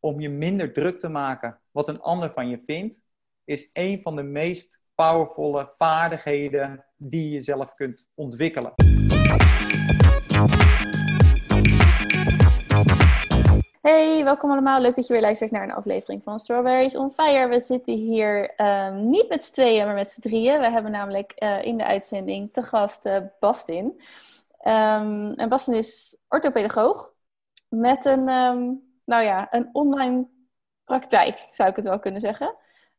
om je minder druk te maken wat een ander van je vindt, is een van de meest powervolle vaardigheden die je zelf kunt ontwikkelen. Hey, welkom allemaal. Leuk dat je weer luistert naar een aflevering van Strawberries on Fire. We zitten hier um, niet met z'n tweeën, maar met z'n drieën. We hebben namelijk uh, in de uitzending te gast uh, Bastin. Um, en Bastin is orthopedagoog met een, um, nou ja, een online praktijk, zou ik het wel kunnen zeggen.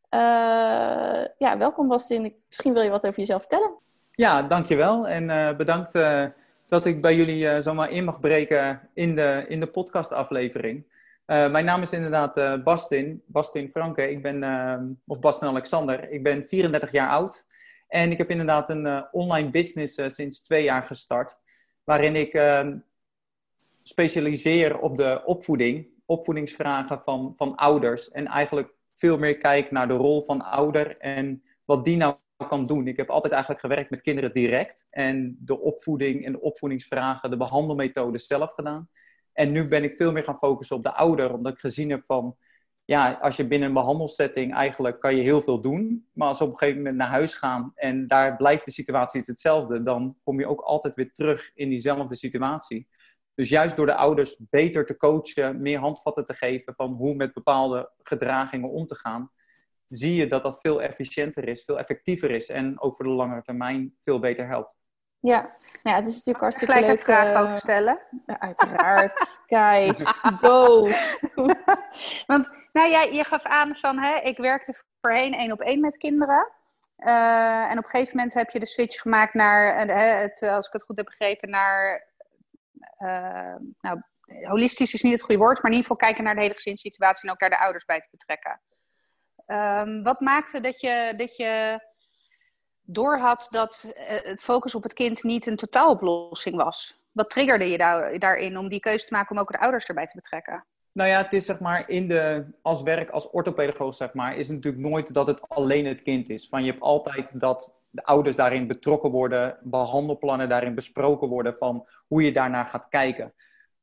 Uh, ja, welkom Bastin. Misschien wil je wat over jezelf vertellen. Ja, dankjewel. En bedankt dat ik bij jullie zomaar in mag breken in de, in de podcastaflevering. Mijn naam is inderdaad Bastin, Bastin Franke. Ik ben, of Bastin Alexander. Ik ben 34 jaar oud. En ik heb inderdaad een online business sinds twee jaar gestart. Waarin ik ehm, specialiseer op de opvoeding, opvoedingsvragen van, van ouders. En eigenlijk veel meer kijk naar de rol van ouder en wat die nou kan doen. Ik heb altijd eigenlijk gewerkt met kinderen direct. En de opvoeding en de opvoedingsvragen, de behandelmethodes zelf gedaan. En nu ben ik veel meer gaan focussen op de ouder. Omdat ik gezien heb van, ja, als je binnen een behandelsetting eigenlijk kan je heel veel doen. Maar als we op een gegeven moment naar huis gaan en daar blijft de situatie hetzelfde. Dan kom je ook altijd weer terug in diezelfde situatie. Dus juist door de ouders beter te coachen, meer handvatten te geven van hoe met bepaalde gedragingen om te gaan zie je dat dat veel efficiënter is, veel effectiever is en ook voor de langere termijn veel beter helpt. Ja, nou ja het is natuurlijk hartstikke Gelijk leuk. een vraag uh, over stellen. Ja, uiteraard. Kijk, go! Want nou ja, je gaf aan van, hè, ik werkte voorheen één op één met kinderen. Uh, en op een gegeven moment heb je de switch gemaakt naar, uh, het, als ik het goed heb begrepen, naar, nou, holistisch is niet het goede woord, maar in ieder geval kijken naar de hele gezinssituatie en ook daar de ouders bij te betrekken. Um, wat maakte dat je, dat je doorhad dat uh, het focus op het kind niet een totaaloplossing was? Wat triggerde je daar, daarin om die keuze te maken om ook de ouders erbij te betrekken? Nou ja, het is zeg maar in de, als werk als orthopedagoog, zeg maar, is het natuurlijk nooit dat het alleen het kind is. Van je hebt altijd dat de ouders daarin betrokken worden, behandelplannen daarin besproken worden van hoe je daarnaar gaat kijken.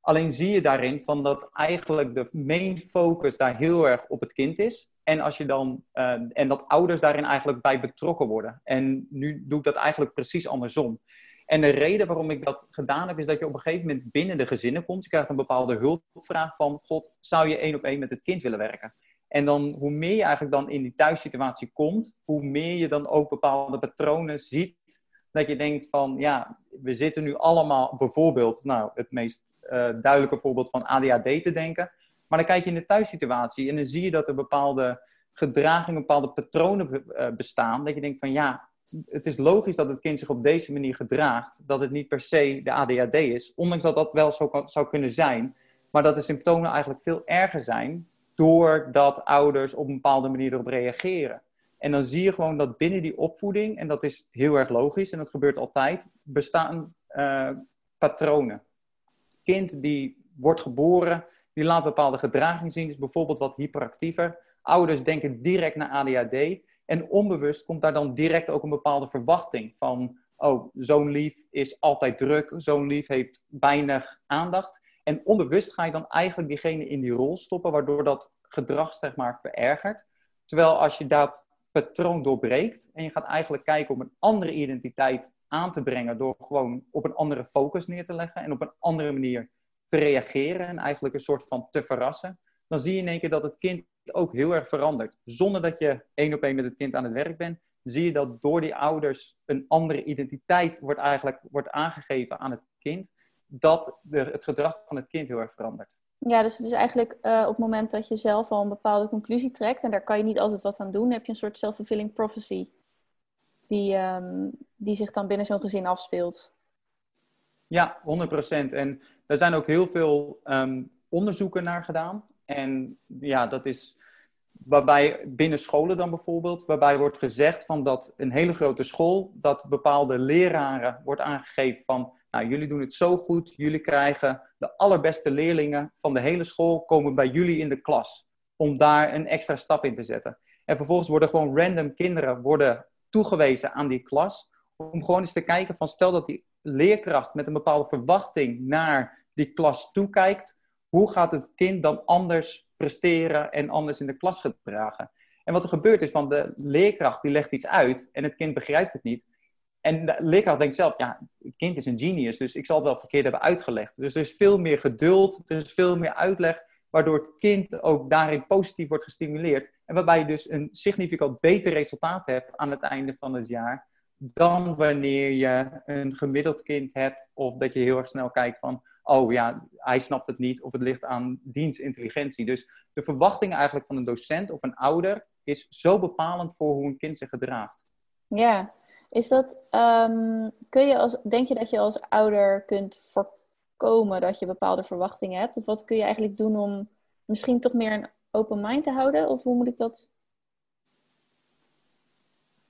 Alleen zie je daarin van dat eigenlijk de main focus daar heel erg op het kind is. En, als je dan, uh, en dat ouders daarin eigenlijk bij betrokken worden. En nu doe ik dat eigenlijk precies andersom. En de reden waarom ik dat gedaan heb, is dat je op een gegeven moment binnen de gezinnen komt. Je krijgt een bepaalde hulpvraag van, God, zou je één op één met het kind willen werken? En dan, hoe meer je eigenlijk dan in die thuissituatie komt, hoe meer je dan ook bepaalde patronen ziet. Dat je denkt van, ja, we zitten nu allemaal bijvoorbeeld, nou, het meest uh, duidelijke voorbeeld van ADHD te denken. Maar dan kijk je in de thuissituatie en dan zie je dat er bepaalde gedragingen, bepaalde patronen uh, bestaan. Dat je denkt van, ja, het is logisch dat het kind zich op deze manier gedraagt. Dat het niet per se de ADHD is. Ondanks dat dat wel zo zou kunnen zijn. Maar dat de symptomen eigenlijk veel erger zijn. Doordat ouders op een bepaalde manier erop reageren. En dan zie je gewoon dat binnen die opvoeding, en dat is heel erg logisch en dat gebeurt altijd, bestaan uh, patronen. Kind die wordt geboren, die laat bepaalde gedragingen zien, is bijvoorbeeld wat hyperactiever. Ouders denken direct naar ADHD. En onbewust komt daar dan direct ook een bepaalde verwachting van, oh, zo'n lief is altijd druk, zo'n lief heeft weinig aandacht. En onbewust ga je dan eigenlijk diegene in die rol stoppen, waardoor dat gedrag, zeg maar, verergert. Terwijl als je dat patroon doorbreekt en je gaat eigenlijk kijken om een andere identiteit aan te brengen door gewoon op een andere focus neer te leggen en op een andere manier te reageren en eigenlijk een soort van te verrassen, dan zie je in één keer dat het kind ook heel erg verandert. Zonder dat je één op één met het kind aan het werk bent, zie je dat door die ouders een andere identiteit wordt eigenlijk wordt aangegeven aan het kind, dat de, het gedrag van het kind heel erg verandert. Ja, dus het is eigenlijk uh, op het moment dat je zelf al een bepaalde conclusie trekt, en daar kan je niet altijd wat aan doen, heb je een soort self-fulfilling prophecy die, um, die zich dan binnen zo'n gezin afspeelt. Ja, 100%. En er zijn ook heel veel um, onderzoeken naar gedaan. En ja, dat is waarbij binnen scholen dan bijvoorbeeld, waarbij wordt gezegd van dat een hele grote school, dat bepaalde leraren wordt aangegeven van, nou jullie doen het zo goed, jullie krijgen de allerbeste leerlingen van de hele school komen bij jullie in de klas, om daar een extra stap in te zetten. En vervolgens worden gewoon random kinderen worden toegewezen aan die klas, om gewoon eens te kijken van, stel dat die leerkracht met een bepaalde verwachting naar die klas toekijkt, hoe gaat het kind dan anders presteren en anders in de klas gedragen. En wat er gebeurt is van de leerkracht die legt iets uit en het kind begrijpt het niet. En de denkt zelf, ja, het kind is een genius, dus ik zal het wel verkeerd hebben uitgelegd. Dus er is veel meer geduld, er is veel meer uitleg, waardoor het kind ook daarin positief wordt gestimuleerd. En waarbij je dus een significant beter resultaat hebt aan het einde van het jaar, dan wanneer je een gemiddeld kind hebt of dat je heel erg snel kijkt van, oh ja, hij snapt het niet of het ligt aan dienstintelligentie. Dus de verwachting eigenlijk van een docent of een ouder is zo bepalend voor hoe een kind zich gedraagt. Ja, is dat, um, kun je als, denk je dat je als ouder kunt voorkomen dat je bepaalde verwachtingen hebt? Of wat kun je eigenlijk doen om misschien toch meer een open mind te houden? Of hoe moet ik dat?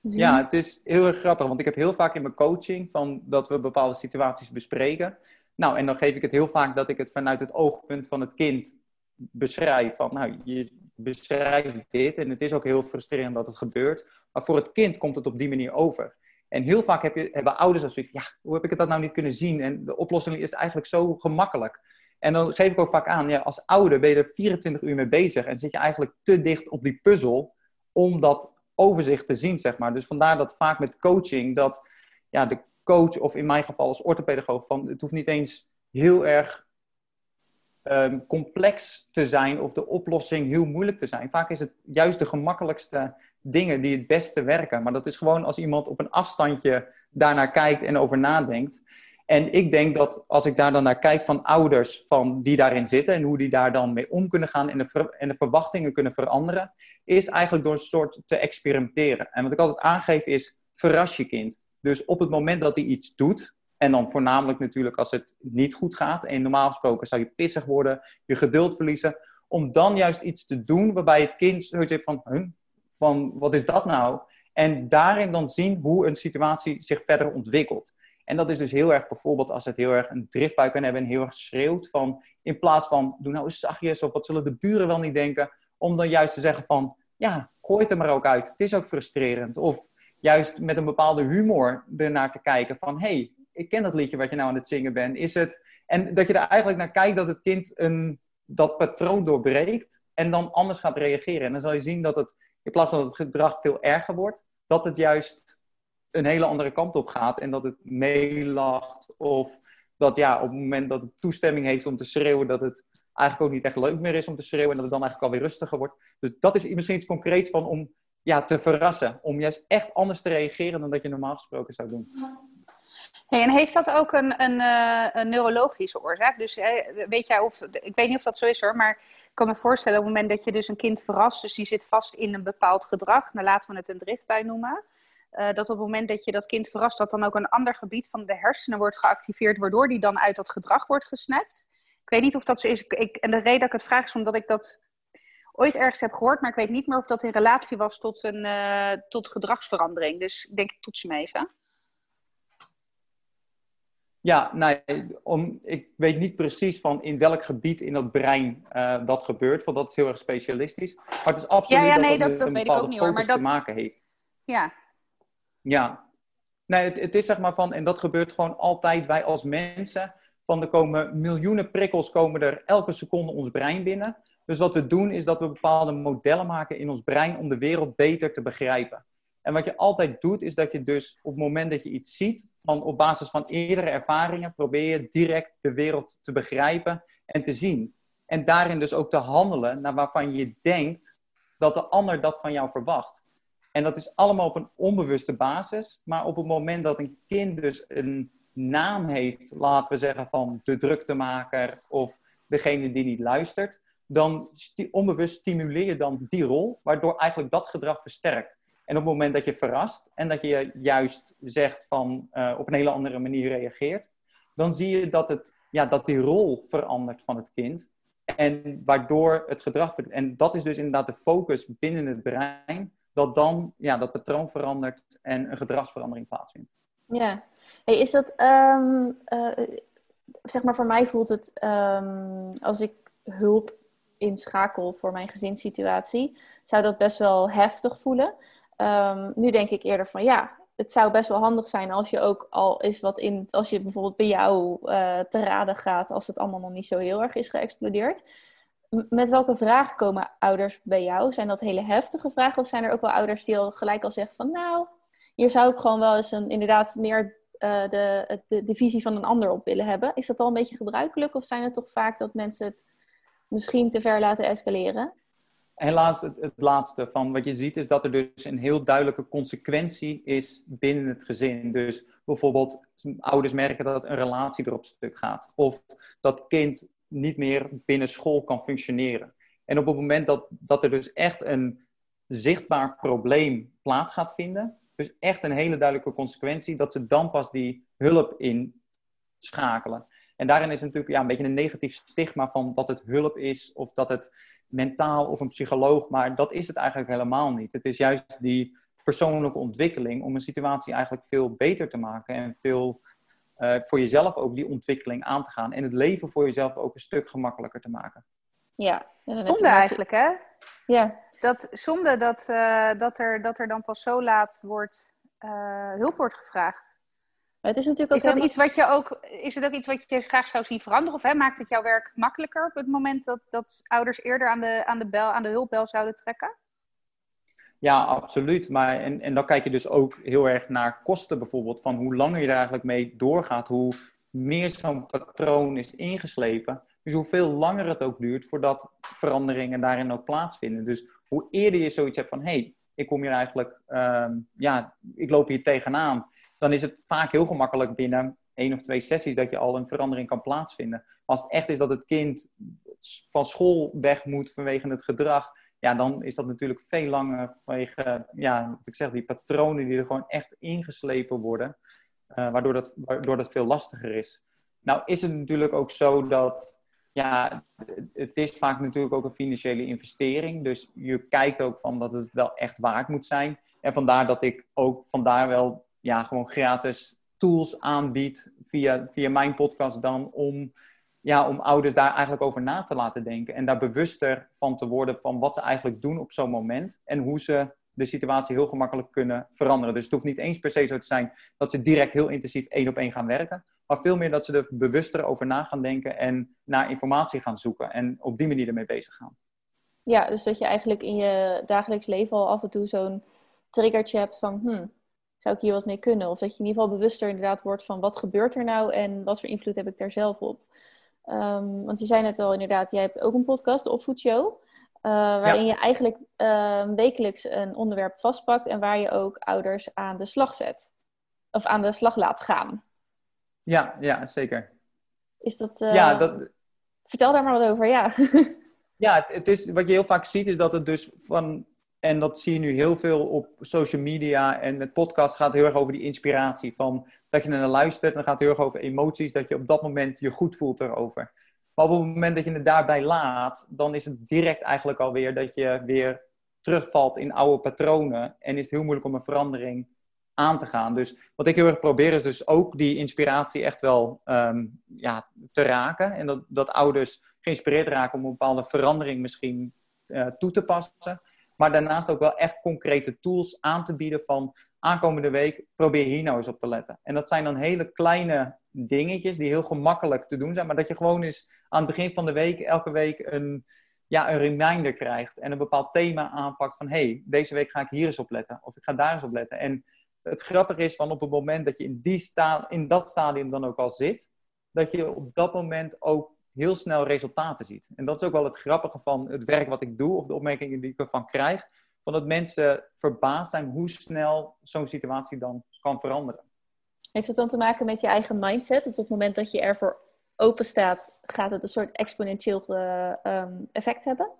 Ja, het is heel erg grappig, want ik heb heel vaak in mijn coaching van dat we bepaalde situaties bespreken. Nou, en dan geef ik het heel vaak dat ik het vanuit het oogpunt van het kind beschrijf. Van, nou, je beschrijft dit en het is ook heel frustrerend dat het gebeurt. Maar voor het kind komt het op die manier over. En heel vaak heb je, hebben ouders als ja, hoe heb ik het dat nou niet kunnen zien? En de oplossing is eigenlijk zo gemakkelijk. En dan geef ik ook vaak aan, ja, als ouder ben je er 24 uur mee bezig en zit je eigenlijk te dicht op die puzzel om dat overzicht te zien, zeg maar. Dus vandaar dat vaak met coaching, dat ja, de coach, of in mijn geval als orthopedagoog, van het hoeft niet eens heel erg um, complex te zijn of de oplossing heel moeilijk te zijn. Vaak is het juist de gemakkelijkste dingen die het beste werken. Maar dat is gewoon als iemand op een afstandje daarnaar kijkt en over nadenkt. En ik denk dat als ik daar dan naar kijk van ouders van die daarin zitten en hoe die daar dan mee om kunnen gaan en de, en de verwachtingen kunnen veranderen, is eigenlijk door een soort te experimenteren. En wat ik altijd aangeef is, verras je kind. Dus op het moment dat hij iets doet, en dan voornamelijk natuurlijk als het niet goed gaat, en normaal gesproken zou je pissig worden, je geduld verliezen, om dan juist iets te doen waarbij het kind zoiets heeft van, van wat is dat nou? En daarin dan zien hoe een situatie zich verder ontwikkelt. En dat is dus heel erg bijvoorbeeld als het heel erg een driftbui kan hebben en heel erg schreeuwt van in plaats van doe nou eens zachtjes of wat zullen de buren wel niet denken, om dan juist te zeggen van ja, gooi het er maar ook uit. Het is ook frustrerend. Of juist met een bepaalde humor ernaar te kijken van hey, ik ken dat liedje wat je nou aan het zingen bent. Is het... En dat je er eigenlijk naar kijkt dat het kind een, dat patroon doorbreekt en dan anders gaat reageren. En dan zal je zien dat het in plaats dat het gedrag veel erger wordt, dat het juist een hele andere kant op gaat en dat het meelacht of dat ja, op het moment dat het toestemming heeft om te schreeuwen, dat het eigenlijk ook niet echt leuk meer is om te schreeuwen en dat het dan eigenlijk alweer rustiger wordt. Dus dat is misschien iets concreets van om ja, te verrassen, om juist echt anders te reageren dan dat je normaal gesproken zou doen. Hey, en heeft dat ook een, een, een neurologische oorzaak? Dus weet jij of, ik weet niet of dat zo is hoor, maar ik kan me voorstellen op het moment dat je dus een kind verrast, dus die zit vast in een bepaald gedrag, nou laten we het een driftbui noemen, uh, dat op het moment dat je dat kind verrast, dat dan ook een ander gebied van de hersenen wordt geactiveerd, waardoor die dan uit dat gedrag wordt gesnapt. Ik weet niet of dat zo is. En de reden dat ik het vraag is omdat ik dat ooit ergens heb gehoord, maar ik weet niet meer of dat in relatie was tot, een, tot gedragsverandering. Dus ik denk, ik toets hem even. Ja, nee, om, ik weet niet precies van in welk gebied in dat brein uh, dat gebeurt, want dat is heel erg specialistisch. Maar het is absoluut ja, ja, nee, dat, dat, dat, een weet ik ook niet hoor, maar dat te maken heeft. Ja. Ja. Nee, het, het, is zeg maar van, en dat gebeurt gewoon altijd, wij als mensen, van er komen miljoenen prikkels komen er elke seconde ons brein binnen. Dus wat we doen is dat we bepaalde modellen maken in ons brein om de wereld beter te begrijpen. En wat je altijd doet, is dat je dus op het moment dat je iets ziet, van op basis van eerdere ervaringen, probeer je direct de wereld te begrijpen en te zien. En daarin dus ook te handelen naar waarvan je denkt dat de ander dat van jou verwacht. En dat is allemaal op een onbewuste basis. Maar op het moment dat een kind dus een naam heeft, laten we zeggen van de druktemaker of degene die niet luistert, dan onbewust stimuleer je dan die rol, waardoor eigenlijk dat gedrag versterkt. En op het moment dat je verrast en dat je juist zegt van uh, op een hele andere manier reageert, dan zie je dat, het, ja, dat die rol verandert van het kind. En waardoor het gedrag. En dat is dus inderdaad de focus binnen het brein, dat dan ja, dat patroon verandert en een gedragsverandering plaatsvindt. Ja, hey, is dat, um, uh, zeg maar, voor mij voelt het um, als ik hulp inschakel voor mijn gezinssituatie, zou dat best wel heftig voelen. Um, nu denk ik eerder van ja, het zou best wel handig zijn als je ook al is wat in, als je bijvoorbeeld bij jou uh, te raden gaat, als het allemaal nog niet zo heel erg is geëxplodeerd. met welke vragen komen ouders bij jou? Zijn dat hele heftige vragen of zijn er ook wel ouders die al gelijk al zeggen van nou, hier zou ik gewoon wel eens een, inderdaad meer uh, de, de, de, visie van een ander op willen hebben? Is dat al een beetje gebruikelijk of zijn het toch vaak dat mensen het misschien te ver laten escaleren? Helaas, het, het laatste van wat je ziet is dat er dus een heel duidelijke consequentie is binnen het gezin. Dus bijvoorbeeld ouders merken dat een relatie erop stuk gaat. Of dat kind niet meer binnen school kan functioneren. En op het moment dat, dat er dus echt een zichtbaar probleem plaats gaat vinden, dus echt een hele duidelijke consequentie, dat ze dan pas die hulp inschakelen. En daarin is natuurlijk ja, een beetje een negatief stigma van dat het hulp is of dat het mentaal of een psycholoog, maar dat is het eigenlijk helemaal niet. Het is juist die persoonlijke ontwikkeling om een situatie eigenlijk veel beter te maken en veel uh, voor jezelf ook die ontwikkeling aan te gaan en het leven voor jezelf ook een stuk gemakkelijker te maken. Ja, zonde eigenlijk hè? Ja. Dat, zonde dat, uh, dat, er, dat er dan pas zo laat wordt, uh, hulp wordt gevraagd. Het is natuurlijk ook is, dat iets wat je ook, is het ook iets wat je graag zou zien veranderen? Of hè, maakt het jouw werk makkelijker op het moment dat, dat ouders eerder aan de, aan, de bel, aan de hulpbel zouden trekken? Ja, absoluut. Maar, en, en dan kijk je dus ook heel erg naar kosten bijvoorbeeld. Van hoe langer je er eigenlijk mee doorgaat, hoe meer zo'n patroon is ingeslepen. Dus hoeveel langer het ook duurt voordat veranderingen daarin ook plaatsvinden. Dus hoe eerder je zoiets hebt van, hé, hey, ik kom hier eigenlijk, uh, ja, ik loop hier tegenaan. Dan is het vaak heel gemakkelijk binnen één of twee sessies dat je al een verandering kan plaatsvinden. Maar als het echt is dat het kind van school weg moet vanwege het gedrag, ja, dan is dat natuurlijk veel langer vanwege, ja, ik zeg, die patronen die er gewoon echt ingeslepen worden, uh, waardoor, dat, waardoor dat veel lastiger is. Nou is het natuurlijk ook zo dat, ja, het is vaak natuurlijk ook een financiële investering, dus je kijkt ook van dat het wel echt waard moet zijn. En vandaar dat ik ook vandaar wel, ja, gewoon gratis tools aanbied via, via mijn podcast dan om ja, om ouders daar eigenlijk over na te laten denken. En daar bewuster van te worden van wat ze eigenlijk doen op zo'n moment. En hoe ze de situatie heel gemakkelijk kunnen veranderen. Dus het hoeft niet eens per se zo te zijn dat ze direct heel intensief één op één gaan werken. Maar veel meer dat ze er bewuster over na gaan denken en naar informatie gaan zoeken. En op die manier ermee bezig gaan. Ja, dus dat je eigenlijk in je dagelijks leven al af en toe zo'n triggertje hebt van... Hmm, zou ik hier wat mee kunnen? Of dat je in ieder geval bewuster inderdaad wordt van wat gebeurt er nou en wat voor invloed heb ik daar zelf op. Um, want je zei net al inderdaad, jij hebt ook een podcast, de Opvoedshow. Uh, waarin je eigenlijk uh, wekelijks een onderwerp vastpakt en waar je ook ouders aan de slag zet. Of aan de slag laat gaan. Ja, ja zeker. Is dat, uh... ja, dat... Vertel daar maar wat over, ja. ja, het, is, wat je heel vaak ziet is dat het dus van... En dat zie je nu heel veel op social media en het podcast gaat heel erg over die inspiratie van dat je naar luistert, dan gaat het heel erg over emoties, dat je op dat moment je goed voelt erover. Maar op het moment dat je het daarbij laat, dan is het direct eigenlijk alweer dat je weer terugvalt in oude patronen en is het heel moeilijk om een verandering aan te gaan. Dus wat ik heel erg probeer is dus ook die inspiratie echt wel um, ja, te raken. En dat, dat ouders geïnspireerd raken om een bepaalde verandering misschien uh, toe te passen. Maar daarnaast ook wel echt concrete tools aan te bieden van aankomende week probeer hier nou eens op te letten. En dat zijn dan hele kleine dingetjes die heel gemakkelijk te doen zijn. Maar dat je gewoon eens aan het begin van de week, elke week een, ja, een reminder krijgt. En een bepaald thema aanpakt van, hey, deze week ga ik hier eens op letten. Of ik ga daar eens op letten. En het grappige is van op het moment dat je in, die sta in dat stadium dan ook al zit, dat je op dat moment ook heel snel resultaten ziet. En dat is ook wel het grappige van het werk wat ik doe, of de opmerkingen die ik ervan krijg van dat mensen verbaasd zijn hoe snel zo'n situatie dan kan veranderen. Heeft het dan te maken met je eigen mindset? Dat op het moment dat je ervoor open staat, gaat het een soort exponentieel uh, effect hebben?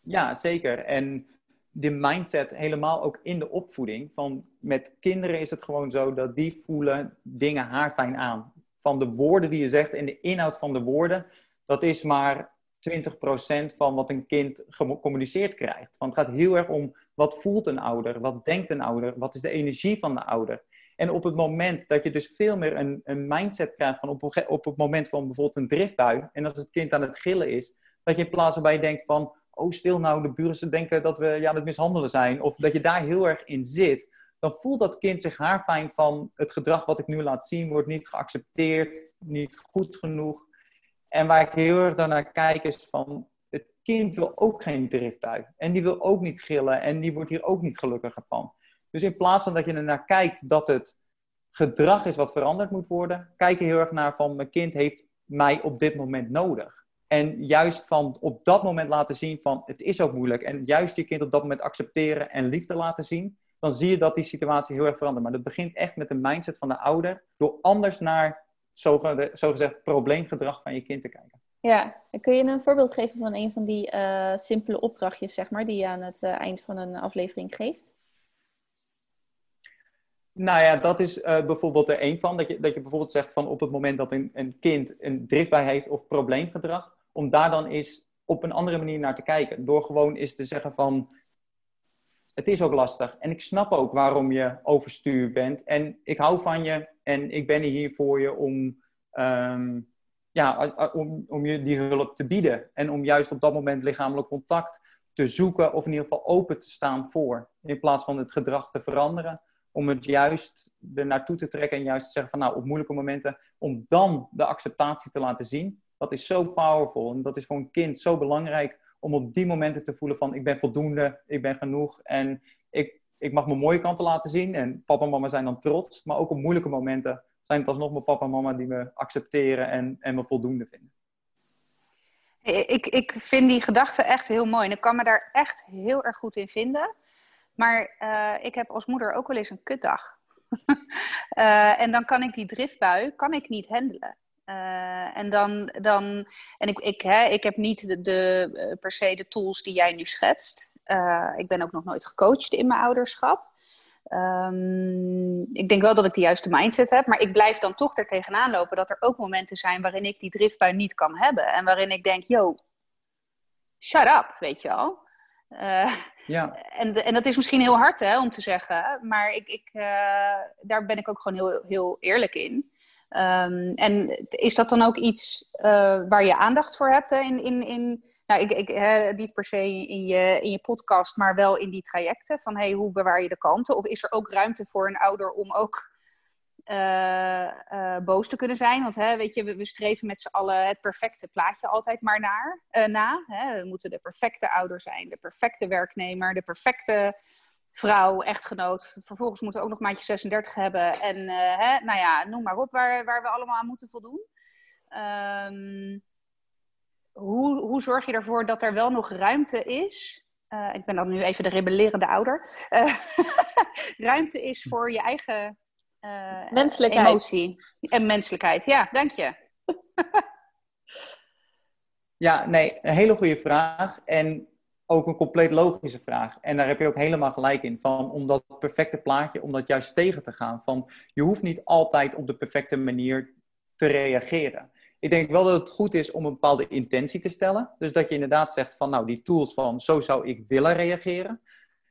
Ja, zeker. En de mindset helemaal ook in de opvoeding. Van met kinderen is het gewoon zo dat die voelen dingen haar fijn aan. Van de woorden die je zegt en de inhoud van de woorden, dat is maar 20% van wat een kind gecommuniceerd krijgt. Want het gaat heel erg om wat voelt een ouder, wat denkt een ouder, wat is de energie van de ouder. En op het moment dat je dus veel meer een, een mindset krijgt van op, op het moment van bijvoorbeeld een driftbui, en als het kind aan het gillen is, dat je in plaats van bij denkt van, oh stil nou, de buren denken dat we ja, aan het mishandelen zijn, of dat je daar heel erg in zit, dan voelt dat kind zich haarfijn van het gedrag wat ik nu laat zien wordt niet geaccepteerd, niet goed genoeg. En waar ik heel erg naar kijk is van, het kind wil ook geen driftbui. En die wil ook niet gillen en die wordt hier ook niet gelukkiger van. Dus in plaats van dat je ernaar kijkt dat het gedrag is wat veranderd moet worden, kijk je heel erg naar van, mijn kind heeft mij op dit moment nodig. En juist van op dat moment laten zien van het is ook moeilijk. En juist je kind op dat moment accepteren en liefde laten zien. Dan zie je dat die situatie heel erg verandert. Maar dat begint echt met de mindset van de ouder. Door anders naar zogezegd probleemgedrag van je kind te kijken. Ja, kun je een voorbeeld geven van een van die uh, simpele opdrachtjes, zeg maar, die je aan het uh, eind van een aflevering geeft? Nou ja, dat is uh, bijvoorbeeld er een van. Dat je, dat je bijvoorbeeld zegt van op het moment dat een, een kind een driftbui heeft of probleemgedrag, om daar dan eens op een andere manier naar te kijken. Door gewoon eens te zeggen van, het is ook lastig. En ik snap ook waarom je overstuur bent. En ik hou van je en ik ben hier voor je om, um, ja, om, om je die hulp te bieden. En om juist op dat moment lichamelijk contact te zoeken of in ieder geval open te staan voor. In plaats van het gedrag te veranderen. Om het juist er naartoe te trekken en juist te zeggen van nou op moeilijke momenten. Om dan de acceptatie te laten zien. Dat is zo powerful. En dat is voor een kind zo belangrijk om op die momenten te voelen van ik ben voldoende, ik ben genoeg en ik, ik mag mijn mooie kanten laten zien. En papa en mama zijn dan trots. Maar ook op moeilijke momenten zijn het alsnog mijn papa en mama die me accepteren en, en me voldoende vinden. Ik, ik vind die gedachte echt heel mooi en ik kan me daar echt heel erg goed in vinden. Maar uh, ik heb als moeder ook wel eens een kutdag. uh, en dan kan ik die driftbui kan ik niet handelen. Uh, en dan, dan en ik, ik, hè, ik heb niet de, de, per se de tools die jij nu schetst. Uh, ik ben ook nog nooit gecoacht in mijn ouderschap. Um, ik denk wel dat ik de juiste mindset heb, maar ik blijf dan toch er tegenaan lopen dat er ook momenten zijn waarin ik die driftbui niet kan hebben. En waarin ik denk, yo, shut up, weet je wel. Uh, ja. en, en dat is misschien heel hard hè, om te zeggen, maar ik, ik, daar ben ik ook gewoon heel, heel eerlijk in. Um, en is dat dan ook iets uh, waar je aandacht voor hebt in, in, in nou, ik, ik, hè, niet per se in je, in je podcast, maar wel in die trajecten van hey, hoe bewaar je de kanten? Of is er ook ruimte voor een ouder om ook uh, uh, boos te kunnen zijn? Want hè, weet je, we, we streven met z'n allen het perfecte plaatje altijd maar naar, na. Hè? We moeten de perfecte ouder zijn, de perfecte werknemer, de perfecte vrouw, echtgenoot. Vervolgens moeten we ook nog maandje 36 hebben. En uh, hè, nou ja, noem maar op waar, waar we allemaal aan moeten voldoen. Um, hoe, hoe zorg je ervoor dat er wel nog ruimte is? Uh, ik ben dan nu even de rebellerende ouder. Uh, ruimte is voor je eigen menselijkheid. emotie en menselijkheid. Ja, dank je. ja, nee, een hele goede vraag. En ook een compleet logische vraag. En daar heb je ook helemaal gelijk in. Van, om dat perfecte plaatje, om dat juist tegen te gaan. Van, je hoeft niet altijd op de perfecte manier te reageren. Ik denk wel dat het goed is om een bepaalde intentie te stellen. Dus dat je inderdaad zegt van, nou, die tools van, zo zou ik willen reageren.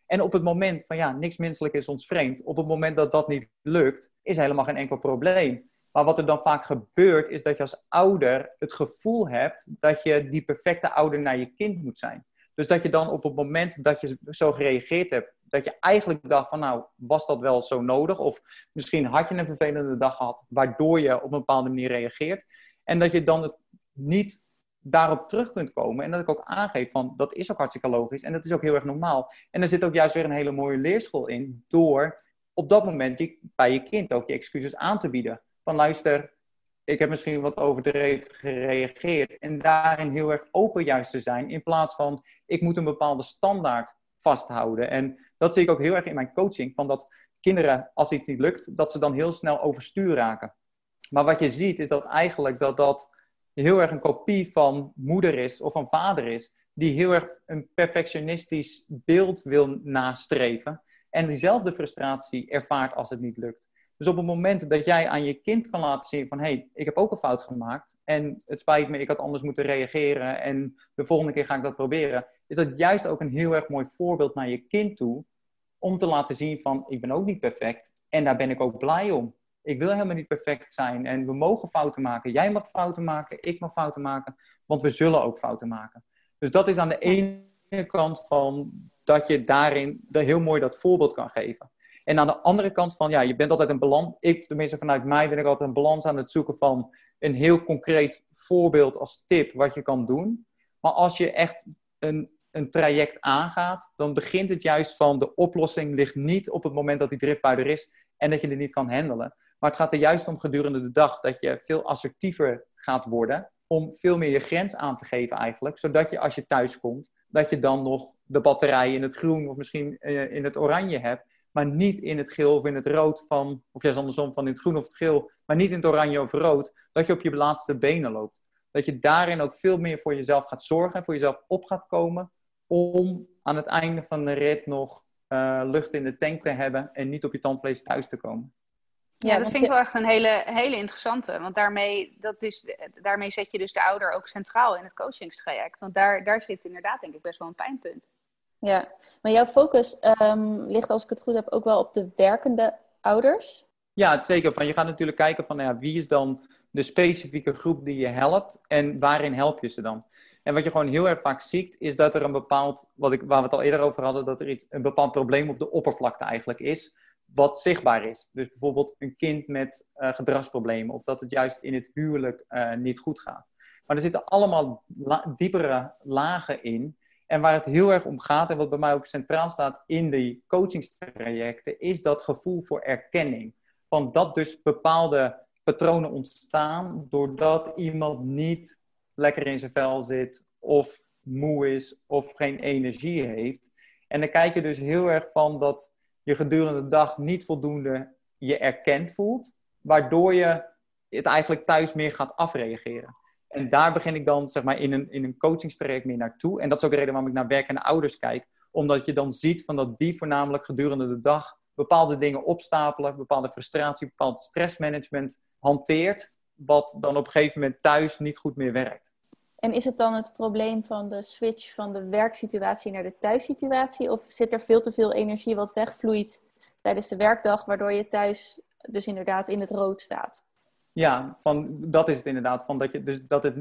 En op het moment van, ja, niks menselijk is ons vreemd. Op het moment dat dat niet lukt, is helemaal geen enkel probleem. Maar wat er dan vaak gebeurt, is dat je als ouder het gevoel hebt dat je die perfecte ouder naar je kind moet zijn. Dus dat je dan op het moment dat je zo gereageerd hebt, dat je eigenlijk dacht van nou, was dat wel zo nodig? Of misschien had je een vervelende dag gehad, waardoor je op een bepaalde manier reageert. En dat je dan het niet daarop terug kunt komen. En dat ik ook aangeef van, dat is ook hartstikke logisch. En dat is ook heel erg normaal. En er zit ook juist weer een hele mooie leerschool in, door op dat moment bij je kind ook je excuses aan te bieden. Van luister, ik heb misschien wat overdreven gereageerd. En daarin heel erg open juist te zijn. In plaats van, ik moet een bepaalde standaard vasthouden. En dat zie ik ook heel erg in mijn coaching. Van dat kinderen, als iets niet lukt, dat ze dan heel snel overstuur raken. Maar wat je ziet, is dat eigenlijk dat dat heel erg een kopie van moeder is of van vader is. Die heel erg een perfectionistisch beeld wil nastreven. En diezelfde frustratie ervaart als het niet lukt. Dus op het moment dat jij aan je kind kan laten zien van... hé, hey, ik heb ook een fout gemaakt en het spijt me, ik had anders moeten reageren... en de volgende keer ga ik dat proberen... is dat juist ook een heel erg mooi voorbeeld naar je kind toe... om te laten zien van, ik ben ook niet perfect en daar ben ik ook blij om. Ik wil helemaal niet perfect zijn en we mogen fouten maken. Jij mag fouten maken, ik mag fouten maken, want we zullen ook fouten maken. Dus dat is aan de ene kant van dat je daarin heel mooi dat voorbeeld kan geven. En aan de andere kant van, ja, je bent altijd een balans. Ik, tenminste vanuit mij ben ik altijd een balans aan het zoeken van een heel concreet voorbeeld als tip wat je kan doen. Maar als je echt een, een traject aangaat, dan begint het juist van de oplossing ligt niet op het moment dat die driftbui er is en dat je het niet kan handelen. Maar het gaat er juist om gedurende de dag dat je veel assertiever gaat worden. Om veel meer je grens aan te geven eigenlijk. Zodat je als je thuis komt, dat je dan nog de batterij in het groen of misschien eh, in het oranje hebt. Maar niet in het geel of in het rood van, of juist andersom van in het groen of het geel. Maar niet in het oranje of rood. Dat je op je laatste benen loopt. Dat je daarin ook veel meer voor jezelf gaat zorgen. Voor jezelf op gaat komen. Om aan het einde van de rit nog uh, lucht in de tank te hebben. En niet op je tandvlees thuis te komen. Ja, dat vind ik wel echt een hele, hele interessante. Want daarmee, dat is, daarmee zet je dus de ouder ook centraal in het coachingstraject. Want daar, daar zit inderdaad denk ik best wel een pijnpunt. Ja, maar jouw focus um, ligt als ik het goed heb ook wel op de werkende ouders? Ja, zeker. Van, je gaat natuurlijk kijken van nou ja, wie is dan de specifieke groep die je helpt en waarin help je ze dan? En wat je gewoon heel erg vaak ziet, is dat er een bepaald, wat ik, waar we het al eerder over hadden, dat er iets, een bepaald probleem op de oppervlakte eigenlijk is wat zichtbaar is. Dus bijvoorbeeld een kind met uh, gedragsproblemen of dat het juist in het huwelijk uh, niet goed gaat. Maar er zitten allemaal diepere lagen in. En waar het heel erg om gaat en wat bij mij ook centraal staat in die coachingstrajecten, is dat gevoel voor erkenning. Van dat dus bepaalde patronen ontstaan doordat iemand niet lekker in zijn vel zit of moe is of geen energie heeft. En dan kijk je dus heel erg van dat je gedurende de dag niet voldoende je erkend voelt, waardoor je het eigenlijk thuis meer gaat afreageren. En daar begin ik dan zeg maar, in een, in een coachingstraject meer naartoe. En dat is ook de reden waarom ik naar werkende ouders kijk. Omdat je dan ziet van dat die voornamelijk gedurende de dag bepaalde dingen opstapelen, bepaalde frustratie, bepaald stressmanagement hanteert, wat dan op een gegeven moment thuis niet goed meer werkt. En is het dan het probleem van de switch van de werksituatie naar de thuissituatie? Of zit er veel te veel energie wat wegvloeit tijdens de werkdag, waardoor je thuis dus inderdaad in het rood staat? Ja, van, dat is het inderdaad. Van dat je, dus dat het,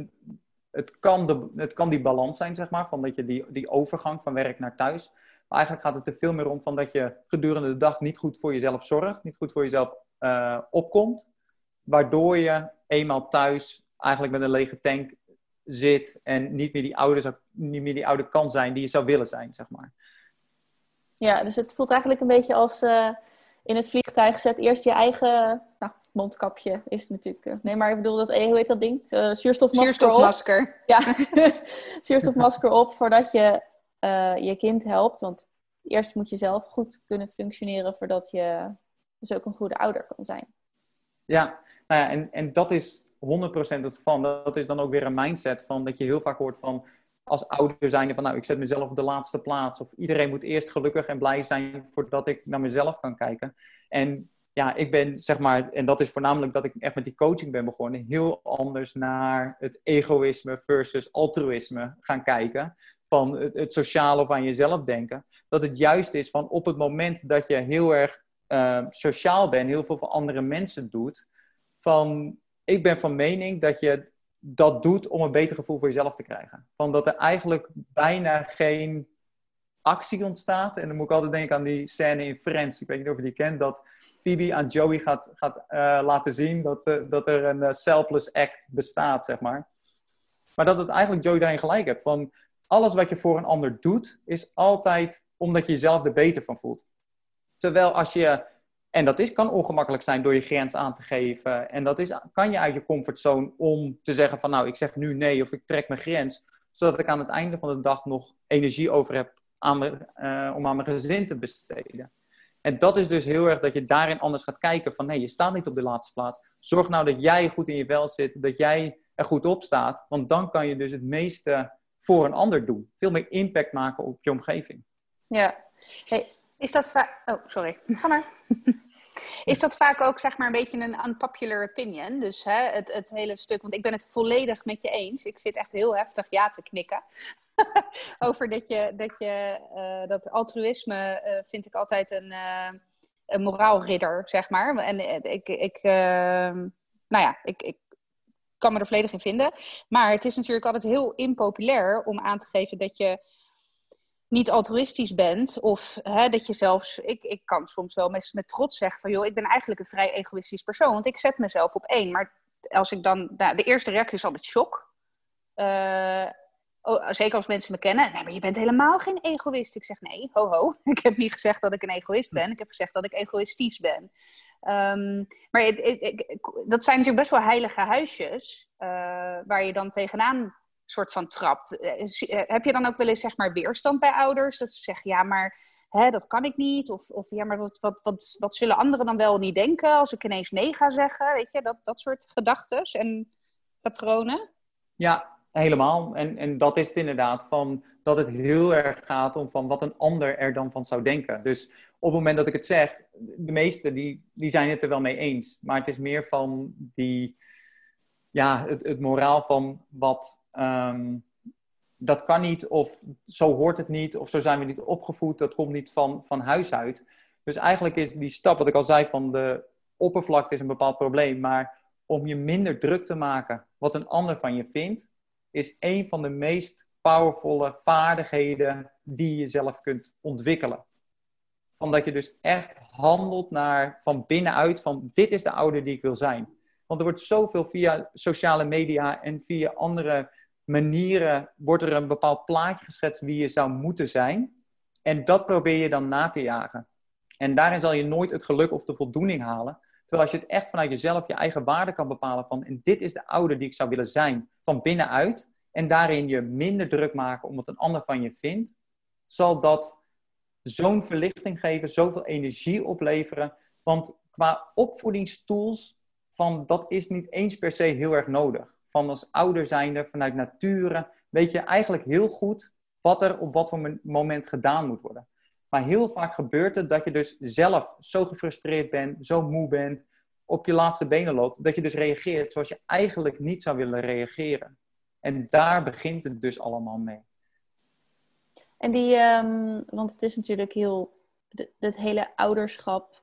het, kan de, het kan die balans zijn, zeg maar, van dat je die, die overgang van werk naar thuis. Maar eigenlijk gaat het er veel meer om van dat je gedurende de dag niet goed voor jezelf zorgt, niet goed voor jezelf uh, opkomt. Waardoor je eenmaal thuis eigenlijk met een lege tank zit en niet meer die oude, zou, niet meer die oude kan zijn die je zou willen zijn, zeg maar. Ja, dus het voelt eigenlijk een beetje als uh, in het vliegtuig zet eerst je eigen nou, mondkapje is het natuurlijk. Uh, nee, maar ik bedoel dat, eh, hoe heet dat ding? Uh, zuurstofmasker. Zuurstofmasker. Op. Ja, zuurstofmasker op voordat je je kind helpt. Want eerst moet je zelf goed kunnen functioneren voordat je dus ook een goede ouder kan zijn. Ja, nou ja en, en dat is 100% het geval. Dat is dan ook weer een mindset van dat je heel vaak hoort van als ouder zijnde van nou, ik zet mezelf op de laatste plaats. Of iedereen moet eerst gelukkig en blij zijn voordat ik naar mezelf kan kijken. En ja, ik ben zeg maar, en dat is voornamelijk dat ik echt met die coaching ben begonnen, heel anders naar het egoïsme versus altruïsme gaan kijken. Van het, het sociale of aan jezelf denken. Dat het juist is van op het moment dat je heel erg uh, sociaal bent, heel veel voor andere mensen doet, van ik ben van mening dat je dat doet om een beter gevoel voor jezelf te krijgen. Van dat er eigenlijk bijna geen actie ontstaat. En dan moet ik altijd denken aan die scène in Friends. Ik weet niet of je die kent. Dat Phoebe aan Joey gaat, gaat uh, laten zien dat, uh, dat er een uh, selfless act bestaat, zeg maar. Maar dat het eigenlijk Joey daarin gelijk hebt. Van alles wat je voor een ander doet, is altijd omdat je jezelf er beter van voelt. Terwijl als je en dat is, kan ongemakkelijk zijn door je grens aan te geven. En dat is, kan je uit je comfortzone om te zeggen van nou, ik zeg nu nee of ik trek mijn grens. Zodat ik aan het einde van de dag nog energie over heb aan me, uh, om aan mijn gezin te besteden. En dat is dus heel erg dat je daarin anders gaat kijken van nee, je staat niet op de laatste plaats. Zorg nou dat jij goed in je vel zit, dat jij er goed op staat. Want dan kan je dus het meeste voor een ander doen. Veel meer impact maken op je omgeving. Ja. Hey, is dat vaak... Oh, sorry. Ga maar. Is dat vaak ook zeg maar een beetje een unpopular opinion? Dus hè, het, het hele stuk, want ik ben het volledig met je eens. Ik zit echt heel heftig ja te knikken. Over dat je, dat, je uh, dat altruïsme uh, vind ik altijd een, uh, een moraalridder, zeg maar. En ik, ik ehm, nou ja, ik, ik kan me er volledig in vinden. Maar het is natuurlijk altijd heel impopulair om aan te geven dat je niet altruïstisch bent. Of hè, dat je zelfs, ik, ik kan soms wel met, met trots zeggen van joh, ik ben eigenlijk een vrij egoïstisch persoon. Want ik zet mezelf op één. Maar als ik dan, nou, de eerste reactie is altijd shock. Uh, zeker als mensen me kennen. Nee, maar je bent helemaal geen egoïst. Ik zeg nee, ho ho. Ik heb niet gezegd dat ik een egoïst ben. Ik heb gezegd dat ik egoïstisch ben. Ehm, maar het, dat zijn natuurlijk best wel heilige huisjes. Uh, waar je dan tegenaan soort van trapt. heb je dan ook wel eens zeg maar weerstand bij ouders? Dat ze zeggen, ja, maar hè, dat kan ik niet. Of, of ja, maar wat, wat, wat, wat zullen anderen dan wel niet denken als ik ineens nee ga zeggen? Weet je, dat, dat soort gedachten en patronen. Ja, helemaal. En, en dat is het inderdaad, van dat het heel erg gaat om van wat een ander er dan van zou denken. Dus op het moment dat ik het zeg, de meesten die, die zijn het er wel mee eens. Maar het is meer van die, ja, het, het moraal van wat, um, dat kan niet, of zo hoort het niet, of zo zijn we niet opgevoed, dat komt niet van, van huis uit. Dus eigenlijk is die stap, wat ik al zei, van de oppervlakte is een bepaald probleem, maar om je minder druk te maken wat een ander van je vindt, is een van de meest powervolle vaardigheden die je zelf kunt ontwikkelen. Van dat je dus echt handelt naar van binnenuit, van dit is de ouder die ik wil zijn. Want er wordt zoveel via sociale media en via andere manieren wordt er een bepaald plaatje geschetst wie je zou moeten zijn. En dat probeer je dan na te jagen. En daarin zal je nooit het geluk of de voldoening halen. Terwijl als je het echt vanuit jezelf je eigen waarde kan bepalen van... en dit is de ouder die ik zou willen zijn, van binnenuit... en daarin je minder druk maken om wat een ander van je vindt... zal dat zo'n verlichting geven, zoveel energie opleveren. Want qua opvoedingstools, van, dat is niet eens per se heel erg nodig van als ouder zijnde, vanuit nature, weet je eigenlijk heel goed wat er op wat voor moment gedaan moet worden. Maar heel vaak gebeurt het dat je dus zelf zo gefrustreerd bent, zo moe bent, op je laatste benen loopt, dat je dus reageert zoals je eigenlijk niet zou willen reageren. En daar begint het dus allemaal mee. En die, um, want het is natuurlijk heel, het hele ouderschap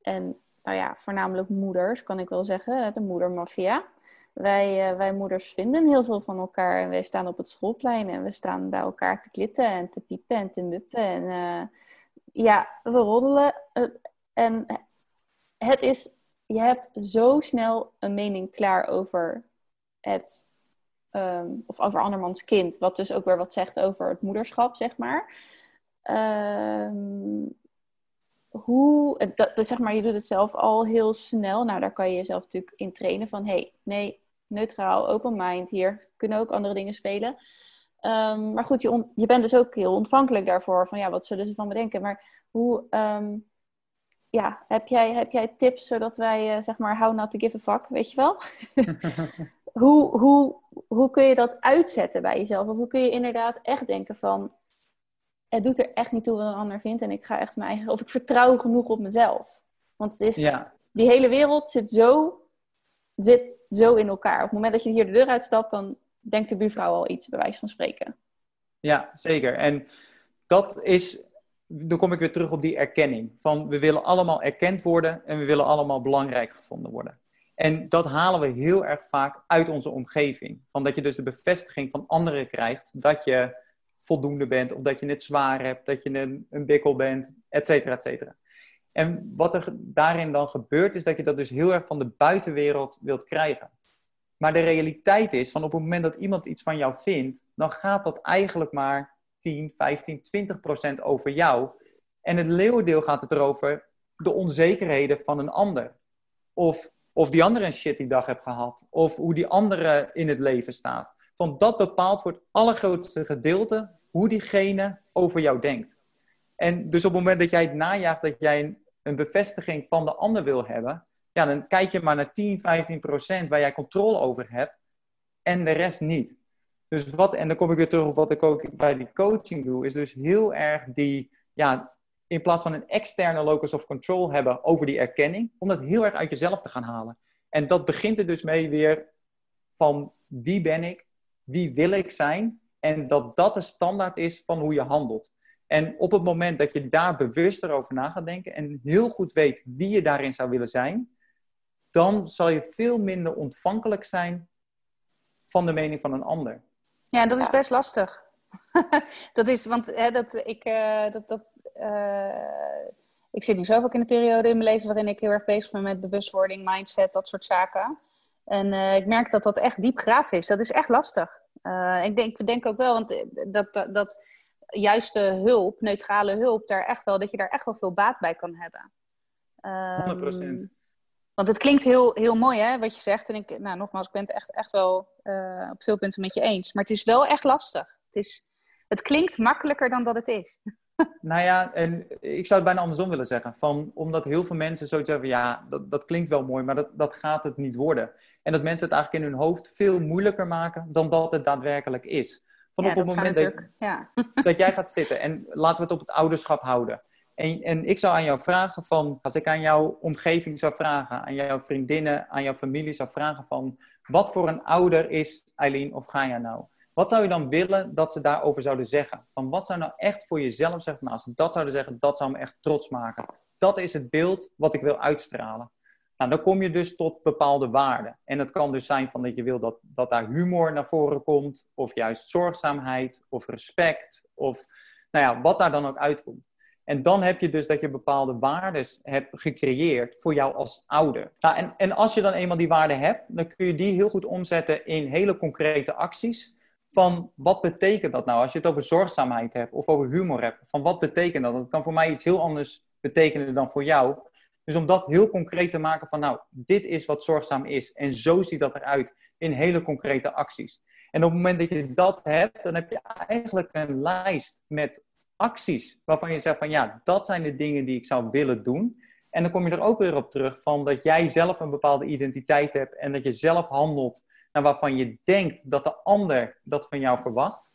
en nou ja, voornamelijk moeders, kan ik wel zeggen, de moedermafia. Wij, uh, wij moeders vinden heel veel van elkaar. En wij staan op het schoolplein en we staan bij elkaar te klitten en te piepen en te muppen. En uh, ja, we roddelen. en het is, je hebt zo snel een mening klaar over het, um, of over andermans kind. Wat dus ook weer wat zegt over het moederschap, zeg maar. Um, hoe, dat, zeg maar, je doet het zelf al heel snel. Nou, daar kan je jezelf natuurlijk in trainen van, hey, nee, neutraal, open mind. Hier kunnen ook andere dingen spelen. Um, maar goed, je, je bent dus ook heel ontvankelijk daarvoor. Van ja, wat zullen ze van me denken? Maar hoe, um, ja, heb jij, heb jij tips zodat wij, uh, zeg maar, how not to give a fuck, weet je wel? hoe, hoe, hoe kun je dat uitzetten bij jezelf? Of hoe kun je inderdaad echt denken van, het doet er echt niet toe wat een ander vindt. En ik ga echt mijn eigen, of ik vertrouw genoeg op mezelf. Want het is, ja. die hele wereld zit zo, zit zo in elkaar. Op het moment dat je hier de deur uitstapt, dan denkt de buurvrouw al iets, bij wijze van spreken. Ja, zeker. En dat is, dan kom ik weer terug op die erkenning. Van we willen allemaal erkend worden en we willen allemaal belangrijk gevonden worden. En dat halen we heel erg vaak uit onze omgeving. Van dat je dus de bevestiging van anderen krijgt dat je voldoende bent, of dat je het zwaar hebt, dat je een, een bikkel bent, et cetera, et cetera. En wat er daarin dan gebeurt, is dat je dat dus heel erg van de buitenwereld wilt krijgen. Maar de realiteit is, van op het moment dat iemand iets van jou vindt, dan gaat dat eigenlijk maar 10, 15, 20 procent over jou. En het leeuwendeel gaat het erover de onzekerheden van een ander. Of, of die andere een shitty dag hebt gehad. Of hoe die andere in het leven staat. Van dat bepaalt voor het allergrootste gedeelte hoe diegene over jou denkt. En dus op het moment dat jij het najaagt dat jij een, bevestiging van de ander wil hebben, ja, dan kijk je maar naar 10, 15 procent waar jij controle over hebt en de rest niet. Dus wat, en dan kom ik weer terug op wat ik ook bij die coaching doe, is dus heel erg die, ja, in plaats van een externe locus of control hebben over die erkenning, om dat heel erg uit jezelf te gaan halen. En dat begint er dus mee weer van wie ben ik, wie wil ik zijn en dat dat de standaard is van hoe je handelt. En op het moment dat je daar bewuster over na gaat denken en heel goed weet wie je daarin zou willen zijn, dan zal je veel minder ontvankelijk zijn van de mening van een ander. Ja, dat is best lastig. dat is, want hè, dat, ik, uh, dat, dat, uh, ik zit nu zelf ook in een periode in mijn leven waarin ik heel erg bezig ben met bewustwording, mindset, dat soort zaken. En uh, ik merk dat dat echt diep graaf is. Dat is echt lastig. Uh, ik denk, denk ook wel, want dat, dat, dat juiste hulp, neutrale hulp, daar echt wel, dat je daar echt wel veel baat bij kan hebben. Um, 100%. Want het klinkt heel, heel mooi, hè, wat je zegt. En ik, nou, nogmaals, ik ben het echt, echt wel uh, op veel punten met je eens. Maar het is wel echt lastig. Het, is, het klinkt makkelijker dan dat het is. Nou ja, en ik zou het bijna andersom willen zeggen. Van, omdat heel veel mensen zoiets hebben, ja, dat, dat klinkt wel mooi, maar dat, dat gaat het niet worden. En dat mensen het eigenlijk in hun hoofd veel moeilijker maken dan dat het daadwerkelijk is. Van ja, op het moment dat, ja. dat jij gaat zitten en laten we het op het ouderschap houden. En, en ik zou aan jou vragen van, als ik aan jouw omgeving zou vragen, aan jouw vriendinnen, aan jouw familie zou vragen van, wat voor een ouder is Eileen of Gaia nou? Wat zou je dan willen dat ze daarover zouden zeggen? Van wat zou nou echt voor jezelf zeggen? Nou, als ze dat zouden zeggen, dat zou me echt trots maken. Dat is het beeld wat ik wil uitstralen. Nou, dan kom je dus tot bepaalde waarden. En het kan dus zijn van dat je wil dat, dat daar humor naar voren komt, of juist zorgzaamheid, of respect, of nou ja, wat daar dan ook uitkomt. En dan heb je dus dat je bepaalde waarden hebt gecreëerd voor jou als ouder. Nou, en, en als je dan eenmaal die waarden hebt, dan kun je die heel goed omzetten in hele concrete acties. Van wat betekent dat nou? Als je het over zorgzaamheid hebt of over humor hebt, van wat betekent dat? Dat kan voor mij iets heel anders betekenen dan voor jou. Dus om dat heel concreet te maken van, nou, dit is wat zorgzaam is. En zo ziet dat eruit in hele concrete acties. En op het moment dat je dat hebt, dan heb je eigenlijk een lijst met acties waarvan je zegt van, ja, dat zijn de dingen die ik zou willen doen. En dan kom je er ook weer op terug van dat jij zelf een bepaalde identiteit hebt en dat je zelf handelt naar waarvan je denkt dat de ander dat van jou verwacht.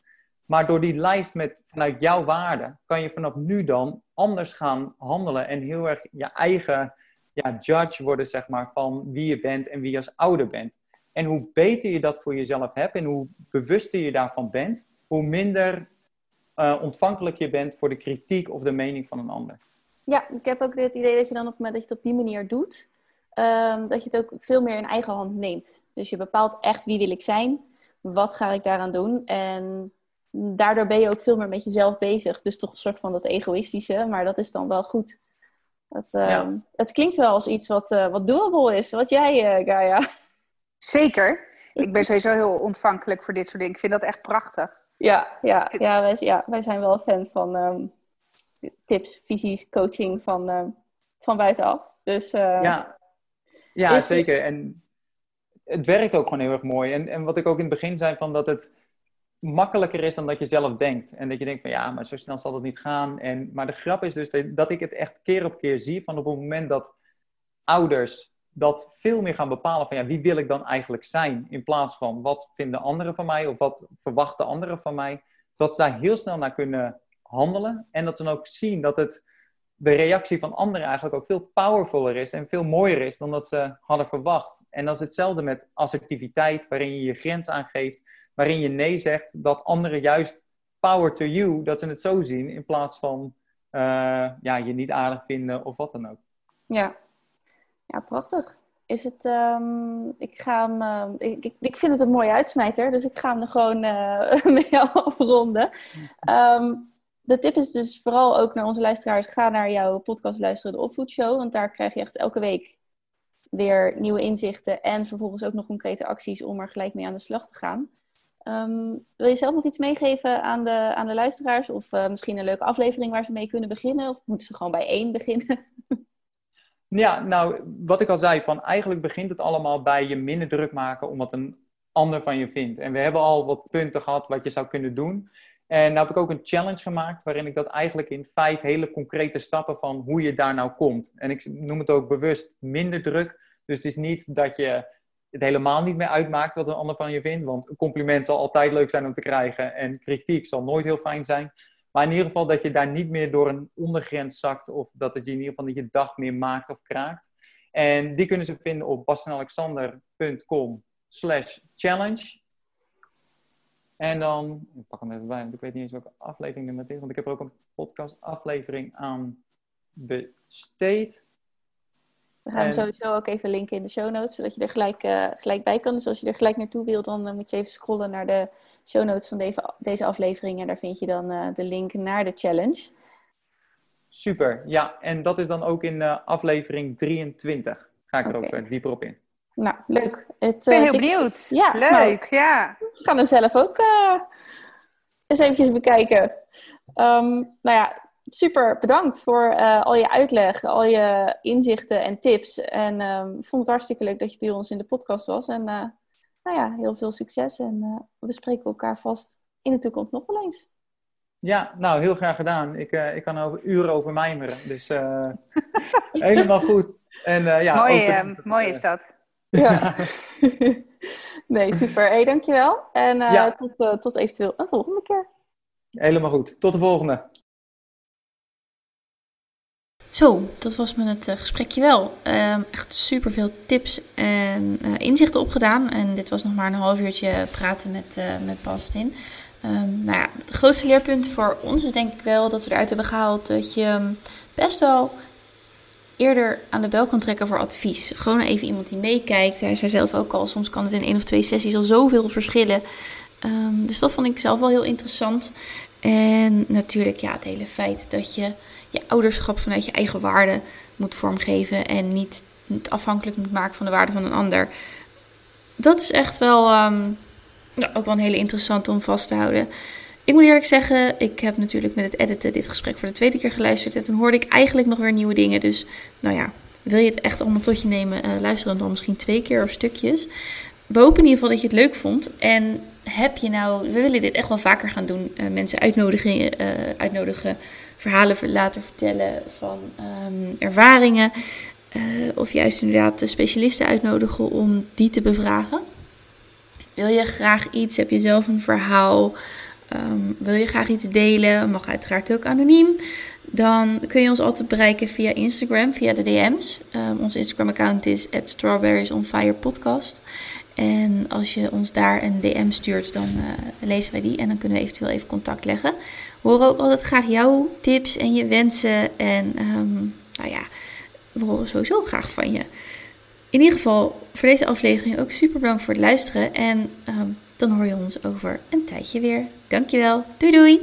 Maar door die lijst met vanuit jouw waarde kan je vanaf nu dan anders gaan handelen en heel erg je eigen ja, judge worden, zeg maar, van wie je bent en wie je als ouder bent. En hoe beter je dat voor jezelf hebt en hoe bewuster je daarvan bent, hoe minder uh, ontvankelijk je bent voor de kritiek of de mening van een ander. Ja, ik heb ook het idee dat je dan op het moment dat je het op die manier doet, um, dat je het ook veel meer in eigen hand neemt. Dus je bepaalt echt wie wil ik zijn, wat ga ik daaraan doen en daardoor ben je ook veel meer met jezelf bezig. Dus toch een soort van dat egoïstische, maar dat is dan wel goed. Het, uh, het klinkt wel als iets wat, uh, wat doable is. Wat jij, uh, Gaia? Zeker. Ik ben sowieso heel ontvankelijk voor dit soort dingen. Ik vind dat echt prachtig. Ja, ja, ja, wij, ja wij zijn wel fan van um, tips, visies, coaching van, uh, van buitenaf. Dus, ja, ja zeker. En het werkt ook gewoon heel erg mooi. En, en wat ik ook in het begin zei, van dat het makkelijker is dan dat je zelf denkt. En dat je denkt van ja, maar zo snel zal het niet gaan. En, maar de grap is dus dat ik het echt keer op keer zie van op het moment dat ouders dat veel meer gaan bepalen van ja, wie wil ik dan eigenlijk zijn? In plaats van wat vinden anderen van mij of wat verwachten anderen van mij. Dat ze daar heel snel naar kunnen handelen. En dat ze dan ook zien dat het, de reactie van anderen eigenlijk ook veel powervoller is en veel mooier is dan dat ze hadden verwacht. En dat is hetzelfde met assertiviteit, waarin je je grens aangeeft waarin je nee zegt, dat anderen juist power to you, dat ze het zo zien, in plaats van uh, ja, je niet aardig vinden of wat dan ook. Ja, ja prachtig. Is het, um, ik, ga hem, uh, ik, ik, vind het een mooie uitsmijter, dus ik ga hem er gewoon uh, met jou afronden. Um, de tip is dus vooral ook naar onze luisteraars: ga naar jouw podcast luisteren, de Opvoedshow. Want daar krijg je echt elke week weer nieuwe inzichten en vervolgens ook nog concrete acties om er gelijk mee aan de slag te gaan. Um, wil je zelf nog iets meegeven aan de, aan de luisteraars? Of uh, misschien een leuke aflevering waar ze mee kunnen beginnen? Of moeten ze gewoon bij één beginnen? ja, nou, wat ik al zei, van eigenlijk begint het allemaal bij je minder druk maken om wat een ander van je vindt. En we hebben al wat punten gehad wat je zou kunnen doen. En nou heb ik ook een challenge gemaakt waarin ik dat eigenlijk in vijf hele concrete stappen van hoe je daar nou komt. En ik noem het ook bewust minder druk. Dus het is niet dat je het helemaal niet meer uitmaakt wat een ander van je vindt. Want een compliment zal altijd leuk zijn om te krijgen en kritiek zal nooit heel fijn zijn. Maar in ieder geval dat je daar niet meer door een ondergrens zakt of dat het je in ieder geval niet je dag meer maakt of kraakt. En die kunnen ze vinden op bastenalexander.com slash challenge. En dan, ik pak hem even bij, want ik weet niet eens welke aflevering het is, want ik heb er ook een podcast aflevering aan besteed. We gaan hem sowieso ook even linken in de show notes, zodat je er gelijk, uh, gelijk bij kan. Dus als je er gelijk naartoe wilt, dan uh, moet je even scrollen naar de show notes van deze, deze aflevering. En daar vind je dan uh, de link naar de challenge. Super, ja. En dat is dan ook in aflevering 23. Ga ik er okay. ook dieper op in. Nou, leuk. Het, ik ben heel benieuwd. Ja, leuk. Nou, ja. Ik ga hem zelf ook eens eventjes bekijken. Um, nou ja, super bedankt voor uh, al je uitleg, al je inzichten en tips. En um, ik vond het hartstikke leuk dat je bij ons in de podcast was. En uh, nou ja, heel veel succes. En uh, we spreken elkaar vast in de toekomst nog wel eens. Ja, nou, heel graag gedaan. Ik, ik kan over uren over mijmeren. Dus helemaal goed. En, ja, mooi, mooi is dat. Ja. nee, super. Hey, dankjewel. En ja. tot, tot eventueel een volgende keer. Helemaal goed. Tot de volgende. Zo, dat was met het uh, gesprekje wel. Uh, echt super veel tips en uh, inzichten opgedaan. En dit was nog maar een half uurtje praten met, uh, met Bastin. Um, nou ja, het grootste leerpunt voor ons is denk ik wel dat we eruit hebben gehaald dat je ehm, best wel eerder aan de bel kan trekken voor advies. Gewoon even iemand die meekijkt. Hij zei zelf ook al, soms kan het in één of twee sessies al zoveel verschillen. Dus dat vond ik zelf wel heel interessant. En natuurlijk ja, het hele feit dat je je ouderschap vanuit je eigen waarde moet vormgeven en niet, afhankelijk moet maken van de waarde van een ander. Dat is echt wel um, ook wel een hele interessante om vast te houden. Ik moet eerlijk zeggen, ik heb natuurlijk met het editen dit gesprek voor de tweede keer geluisterd. En toen hoorde ik eigenlijk nog weer nieuwe dingen. Dus nou ja, wil je het echt allemaal tot je nemen, uh, luister dan, dan misschien twee keer of stukjes. We hopen in ieder geval dat je het leuk vond. En heb je nou, we willen dit echt wel vaker gaan doen. Uh, mensen uitnodigen, uh, uitnodigen verhalen laten vertellen van um, ervaringen. Uh, of juist inderdaad de specialisten uitnodigen om die te bevragen. Wil je graag iets? Heb je zelf een verhaal? Um, wil je graag iets delen? Mag uiteraard ook anoniem. Dan kun je ons altijd bereiken via Instagram, via de DM's. Um, ons Instagram-account is @strawberriesonfirepodcast. En als je ons daar een DM stuurt, dan uh, lezen wij die en dan kunnen we eventueel even contact leggen horen ook altijd graag jouw tips en je wensen. En ehm, nou ja, we horen sowieso graag van je. In ieder geval voor deze aflevering ook super bedankt voor het luisteren. En ehm, dan hoor je ons over een tijdje weer. Dankjewel. Doei doei.